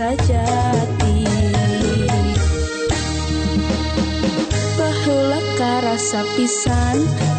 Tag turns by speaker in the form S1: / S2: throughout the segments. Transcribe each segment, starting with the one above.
S1: sajati Bahula karasa pisan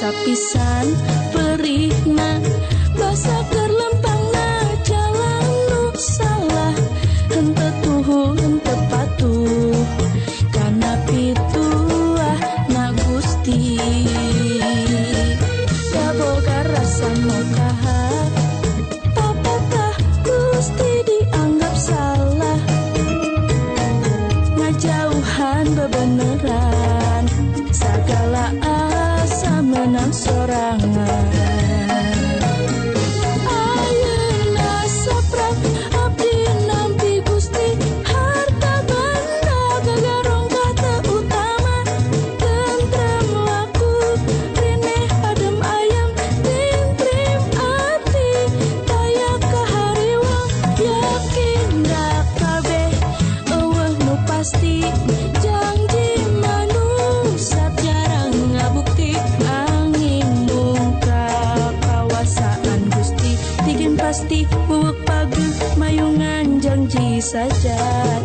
S1: sapisan perihna saja.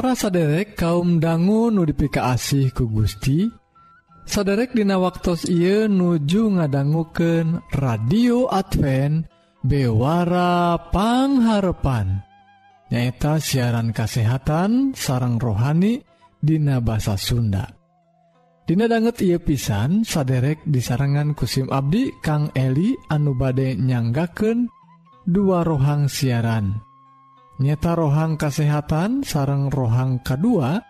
S2: para saderek kaum dangu nudifikasih ku Gusti saderek Dina waktus Ieu nuju ngadangguken radio Advent bewarapangharepan nyaeta siaran kasehatan sarang rohani Dina bahasa Sunda. Dina danget ia pisan saderek di sarangan kusim Abdi Kang Eli anu bade nyangaken dua rohang siaran. nyata rohang kesehatan sarang rohang kedua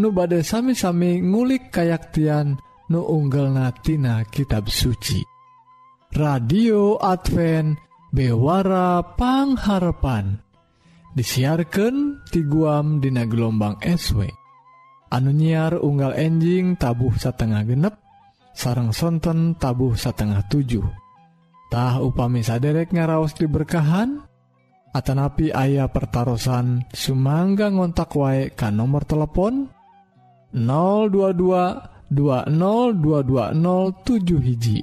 S2: nu badai sami-sami ngulik kayaktian nu unggal natina kitab suci. Radio Advent bewarapangharpan disiarkan ti guam dina gelombang SW anu nyiar unggal enjing tabuh satengah genep sarang sonten tabuh satengah 7tah upami saderek ngaraos diberkahan Atanapi ayah pertaran Sumangga ngontak wae ka nomor telepon 022 202207 hiji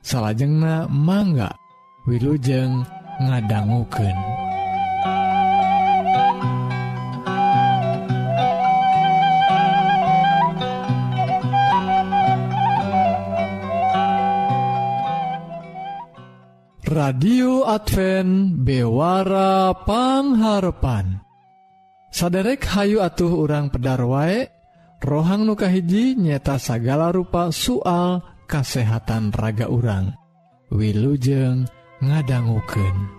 S2: salahjengna mangga Wilujeng ngadangguken. radio Advent bewara pangharpan. Saderek Hayu atuh urang pedar waek rohang nukahiji nyeta sagala rupa soal kasehatan raga urang. Wilujeng ngadangguken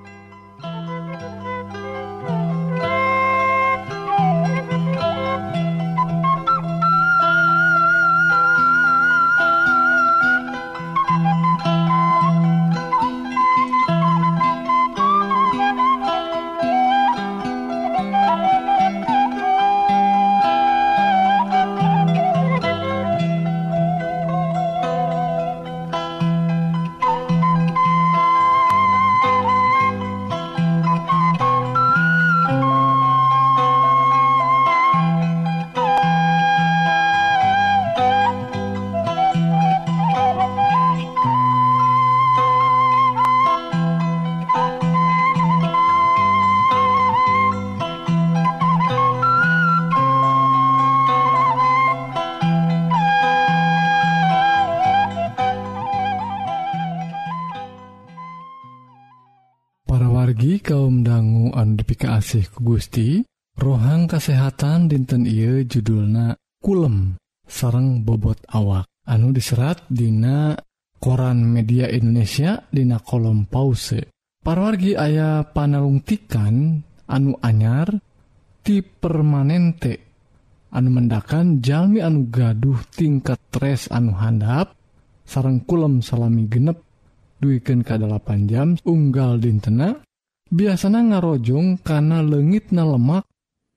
S2: asih ku Gusti rohang kesehatan dinten Ieu judulna kulem sareng bobot awak. Anu diserat Dina koran media Indonesia Dina kolom pause. Parwargi ayah panalungtikan anu anyar ti permanente. Anu mendakan Jami anu gaduh tingkat tres anu handap sarang kulem salami genep duiken ke 8 jam unggal dintena biasanya ngarojong karena legit na lemak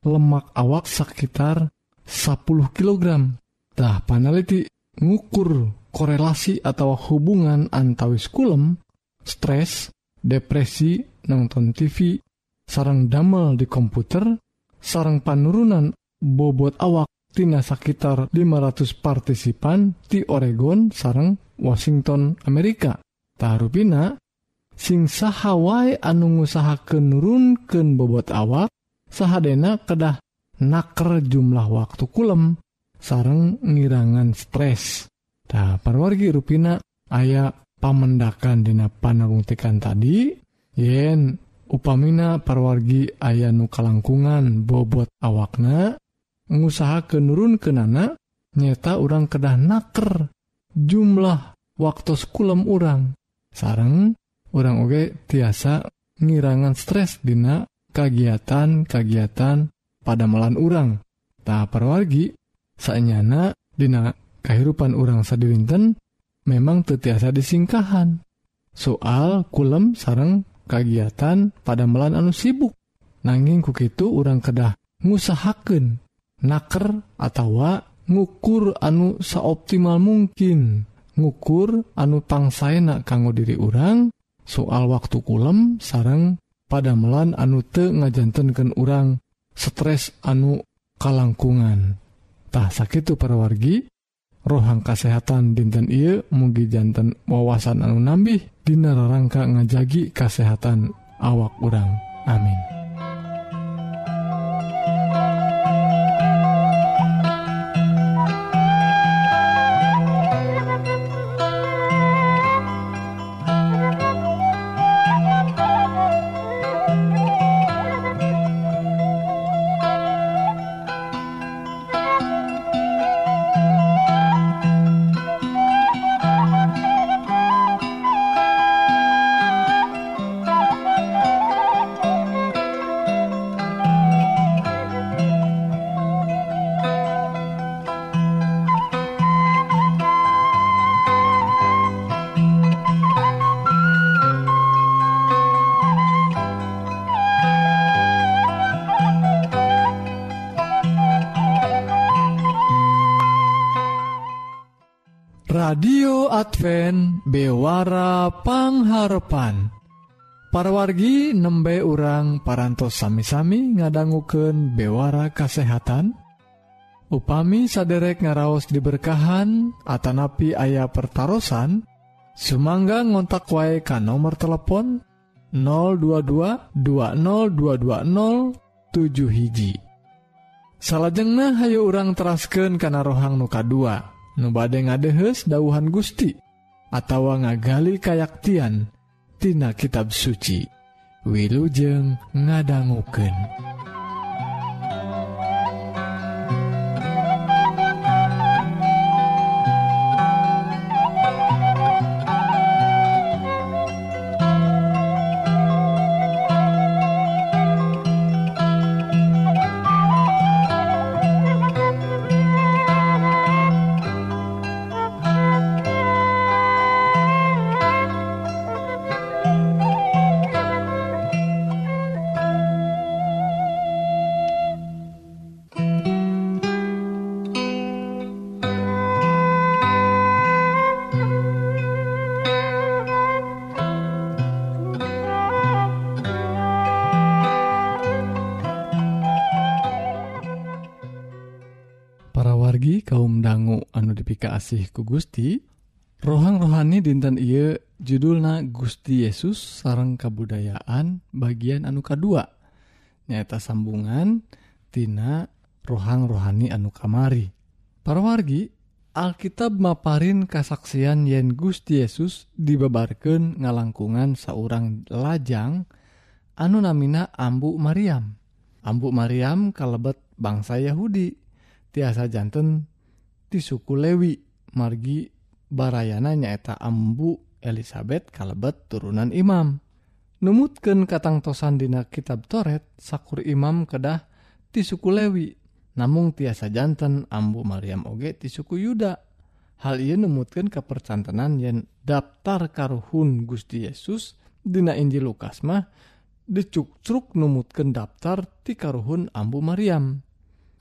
S2: lemak awak sekitar 10 kilogramtah paneliti ngukur korelasi atau hubungan antawis kulem stres depresi nonton TV sarang damel di komputer sarang penurunan bobot awaktina sekitar 500 partisipan di Oregon sarang Washington Amerika. Tarupina sing sahawai anu ngusahaken nurunkeun bobot awak sahadena kedah naker jumlah waktu kulem sareng ngirangan stres. Tah parwargi ruina aya pamendakan dina panarungtikan tadi yen upamina parwargi aya nu kalangkungan bobot awakna ngusaha kenurun ke nana nyata orang kedah naker jumlah waktu kulem orang sareng orang oge tiasa ngirangan stres dina kagiatan-kagiatan pada melan urang. Ta perwargi sanyana dina kehidupan urang sadirinten memang tetiasa disingkahan. Soal kulem sarang kagiatan pada melan anu sibuk. Nanging kukitu orang kedah ngusahaken naker atau ngukur anu saoptimal mungkin. Ngukur anu pangsaenak kanggo diri orang soal waktu kulem sarang padamelan anu te ngajantenken urang stres anu kalangkungantah sakit perwargi rohang kesehatan dinten I mugi jantan wawasan anu nambih Dinar rangka ngajagi kesehatan awak urang. Amin. Amargi nembe urang parantos sami-sami ngadangguken bewara kasehatan, Upami saderek ngaraos diberkahan, Atanapi ayah pertaran, Sumangga ngontak wae ka nomor telepon 022202207 hiji. Salajengnah hayo urang terasken kana rohang nuka dua, nubade ngadehes dauhan Gusti, atawa ngagali kayaktian, tina kitab suci. wilujeng ngadangguken. kasihku Gusti. Rohang rohani dinten Ieu judulna Gusti Yesus sarang kabudayaan bagian anuka 2 nyata sambungantinana rohang rohani anu kamari. Para wargi Alkitab maparin kasaksian yen Gusti Yesus dibabarken ngalangkungan seorang lajang anu namina Ambu Maryam Ambu Maryam kalebet bangsa Yahudi. Tiasa jantan di suku Lewi. margi barayana nyaeta Ambu Elizabeth kalebet turunan Imam. Numutken katangtosan dina kitab Toret sakur Imam kedah ti suku Lewi. Namun tiasa jantan Ambu Maryam oge ti suku Yuda. Hal ia numutkan kepercantenan yen daftar karuhun Gusti Yesus dina Injil Lukas mah dicukcruk numutkan daftar ti karuhun Ambu Maryam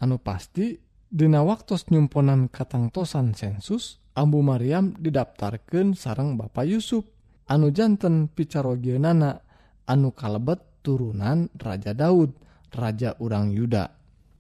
S2: anu pasti Dina waktu nyumponan katangtosan sensus Ambu Maryam didaftarkan sarang Bapak Yusuf. Anu jantan picarogionana anu kalebet turunan Raja Daud Raja urang Yuda.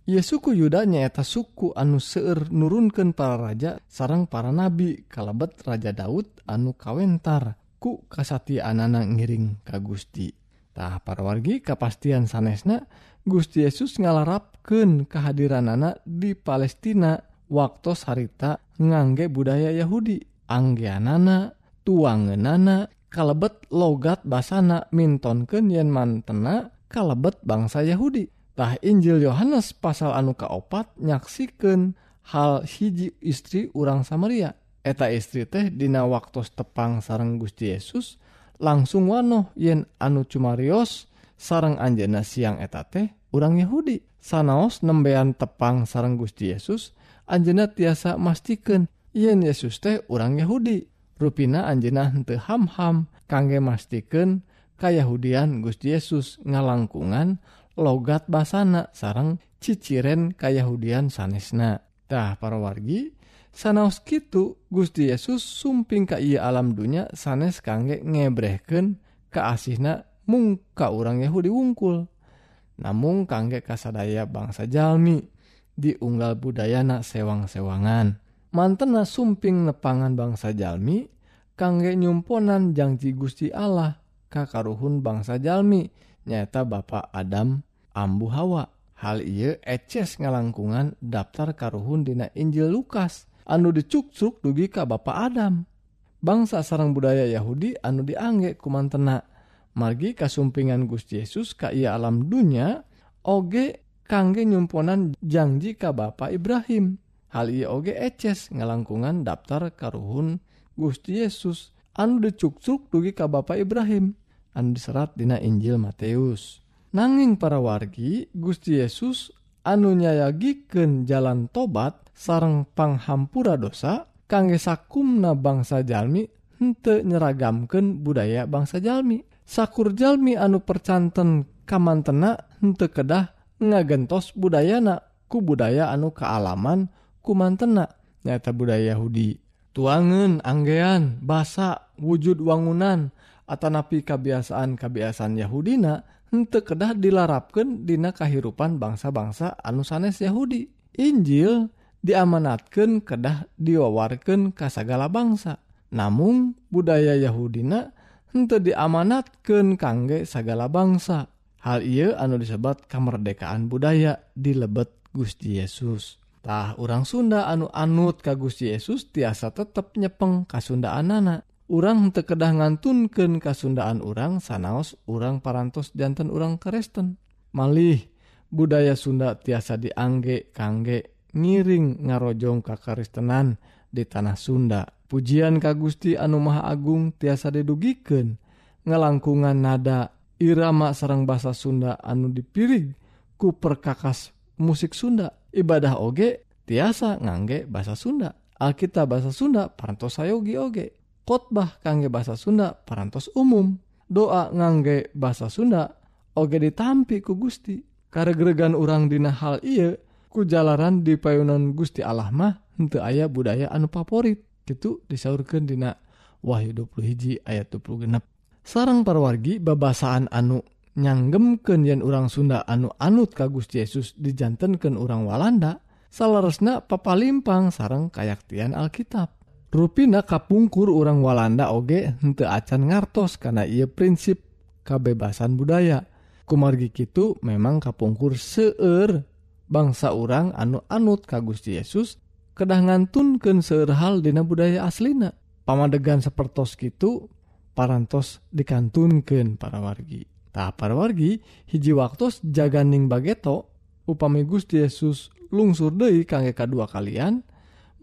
S2: Ye suku Yuda nyaeta suku anu seueur nurunkan para raja sarang para nabi. Kalebet Raja Daud anu kawentar ku kasati anana ngiring ka Gusti. Tah para wargi kapastian sanesna Gusti Yesus ngalarap kehadiran anak di Palestina waktu harita ngangge budaya Yahudi. Anggianana tuangenana kalebet logat basana mintonken yen mantena kalebet bangsa Yahuditah Injil Yohanes pasal anu kaopat nyaksiken hal hiji istri urang Samaria. Eta istri teh dina waktu tepang sarang Gusti Yesus langsung wanoh yen anu cumarios sarang anjena siang eta teh orang Yahudi. sanaos nembean tepang sarang Gusti Yesus Anjena tiasa mastikan yen Yesus teh orang Yahudi. Ruina Anjena hente hamham kangge mastikan kayahudian Gusti Yesus ngalangkungan logat basana sarang ciciren kayahudian sanestah para wargi sanaos Kitu Gusti Yesus sumping ka ia alam dunya sanes kangge ngebreken keasihna mungka orang Yahudi wungkul. namung kangge kasadaya bangsa Jalmi diunggal budayana sewang-sewangan. Mantena sumping nepangan bangsa Jalmi kangge nyumponan janji Gusti Allah kakaruhun bangsa Jalmi nyata Bapak Adam Ambu Hawa. Hal ia eces ngalangkungan daftar karuhun dina Injil Lukas anu dicukcuk dugi ka Bapak Adam. Bangsa sarang budaya Yahudi anu dianggek kumantena margi kasumpingan Gusti Yesus ka ia alam dunya oge kangge nyumponan janji ka Bapak Ibrahim. Hal ia oge eces ngalangkungan daftar karuhun Gusti Yesus anu dicuksuk dugi ka Bapak Ibrahim anu diserat dina Injil Matius nanging para wargi Gusti Yesus anu nyayagiken jalan tobat sarang panghampura dosa kangge sakumna bangsa Jalmi hente nyeragamken budaya bangsa Jalmi. sakurjalmi anu percanten kamantena henteu kedah ngagentos budayana ku budaya anu kealaman kumantena. Nyata budaya Yahudi. Tuangan anggean basa wujud wangunan atau napi kebiasaan-kebiasaan Yahudina henteu kedah dilarapkan dina kahirupan bangsa-bangsa anu sanes Yahudi. Injil diamanatkan kedah diwawarkan kasagala bangsa. Namun budaya Yahudina untuk diamanatkan kangge sagala bangsa. Hal ia anu disebat kemerdekaan budaya di lebet Gusti Yesustah orang Sunda anu anut ka Gusti Yesus tiasa tetap nyepeng kasundaan anak orang tekedah ngantunken kasundaan orang sanaos orang parantos jantan orang Kristen malih budaya Sunda tiasa diangge kangge ngiring ngarojong kakaristenan di tanah Sunda. pujian Ka Gusti Anu Maha Agung tiasa didugiken ngelangkungan nada irama sarang bahasa Sunda anu dipirig ku perkakas musik Sunda. Ibadah oge tiasa ngangge bahasa Sunda. Alkitab bahasa Sunda parantos sayogi oge. Khotbah kangge bahasa Sunda parantos umum. Doa ngangge bahasa Sunda oge ditampi ku Gusti. Karegregan urang dina hal iya kujalaran di payunan Gusti Allah mah henteu aya budaya anu favorit gitu disaurkan dina Wahyu 20 ayat 20 genep. Sarang parwargi babasaan anu nyanggemken yen urang Sunda anu anut kagus Yesus dijantankan orang Walanda salaresna papalimpang sarang kayaktian Alkitab. Ruina kapungkur orang Walanda oge hente acan ngartos karena ia prinsip kebebasan budaya. Kumargi Kitu memang kapungkur seeur bangsa orang anu anut kagus Yesus kedah ngantunken seerhal Dina budaya aslina. Pamadegan sepertos gitu parantos dikantunken para wargi. Tak para wargi hiji waktu jaganing bageto upami Gusti Yesus lungsur Dei kangge kedua kalian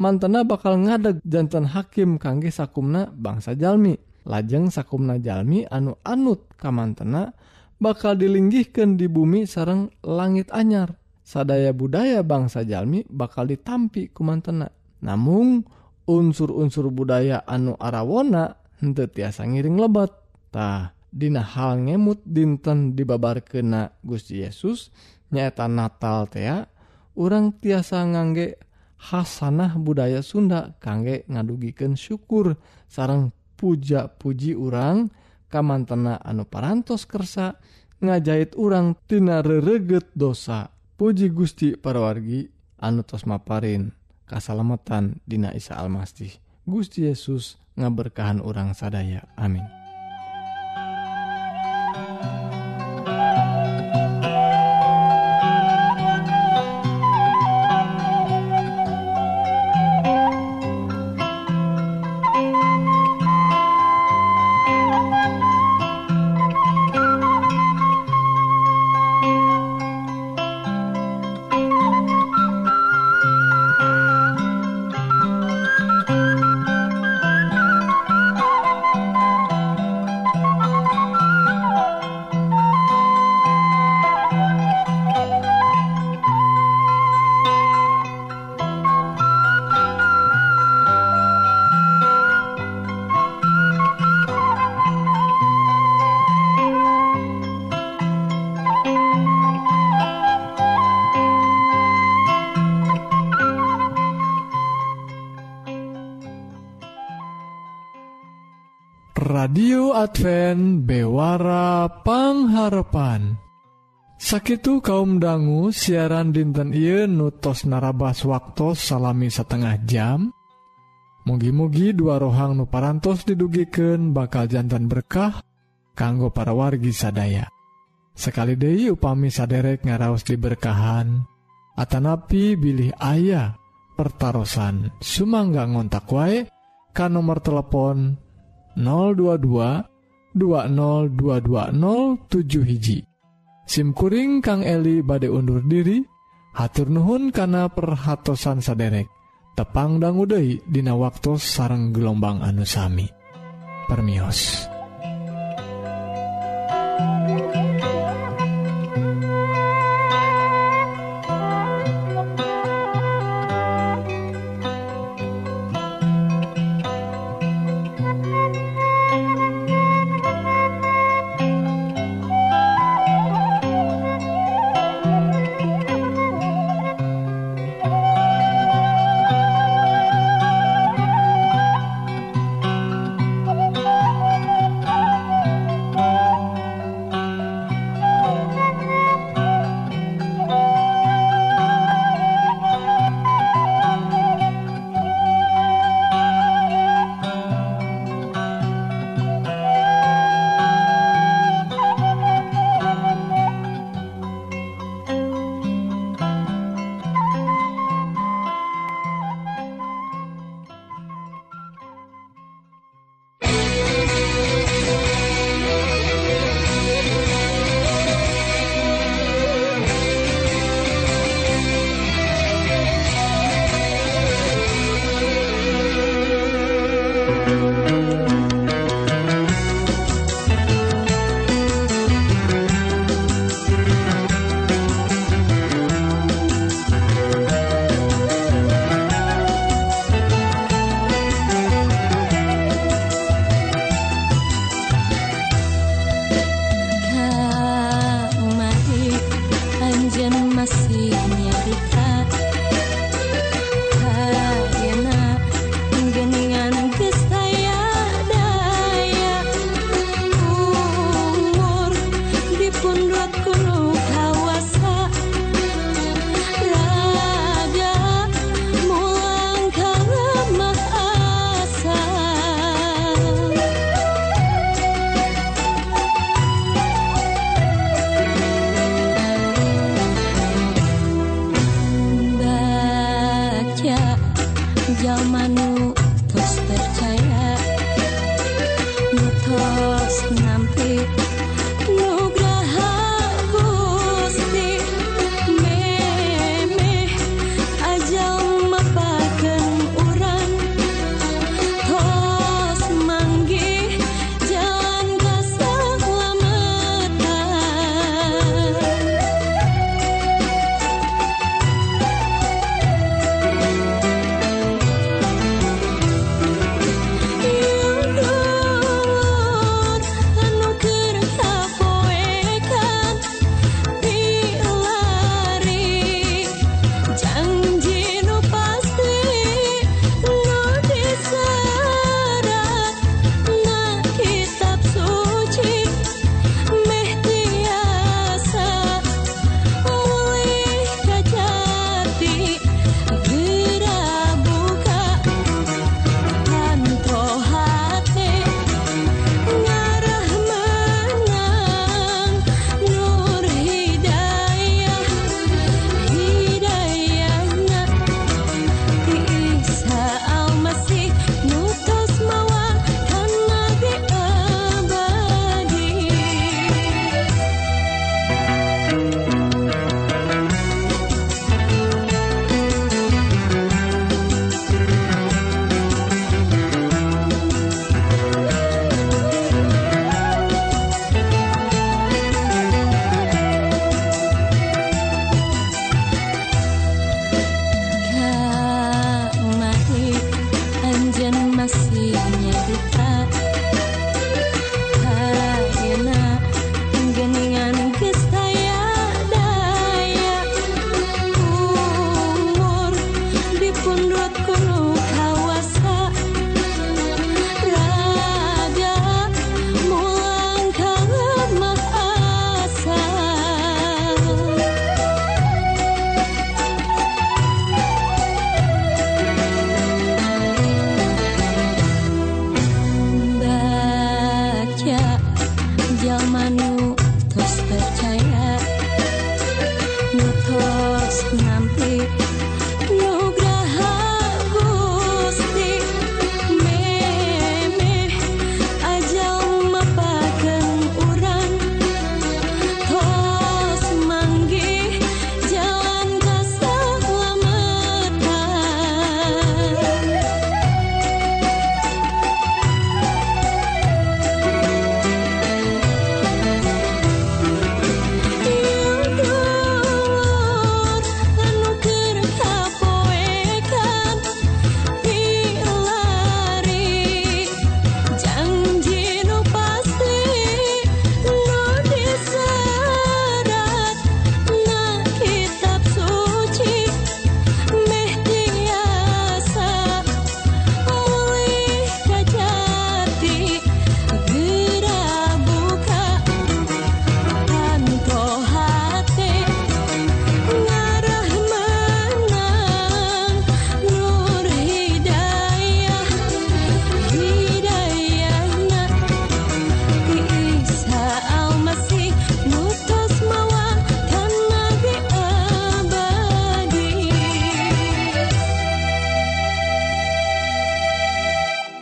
S2: mantena bakal ngadeg jantan hakim kangge sakumna bangsa Jalmi. Lajeng sakumna Jalmi anu anut kamantena bakal dilinggihkan di bumi sarang langit anyar. sadaya budaya bangsa Jalmi bakal ditampi kumantena. Namun unsur-unsur budaya anu arawona henteu tiasa ngiring lebattah Dina hal ngemut dinten dibabar kena Gusti Yesus nyaeta Natal tea orang tiasa ngangge Hasanah budaya Sunda kangge ngadugiken syukur sarang puja-puji urang. Kamantena anu parantos kersa ngajahit urang tina rereget dosa. Puji Gusti parwargi anu tos maparin kasalametan Dina Isa Almasih. Gusti Yesus ngaberkahan orang sadaya. Amin. Advent bewara pangharapan. Sakitu kaum dangu siaran dinten Ieu nutos narabas waktu salami setengah jam. Mugi-mugi dua rohang nuparantos didugiken bakal jantan berkah kanggo para wargi sadaya. Sekali Dehi upami saderek ngaraos diberkahan Atanapi bilih ayah pertaran Sumangga ngontak wae kan nomor telepon 022 202207 hiji SIMkuring Kang Eli bade undur diri hatur Nuhun kana perhatsan saderek tepangdang Uday Dina waktu sarang gelombang anusami Permios. cuốn lướt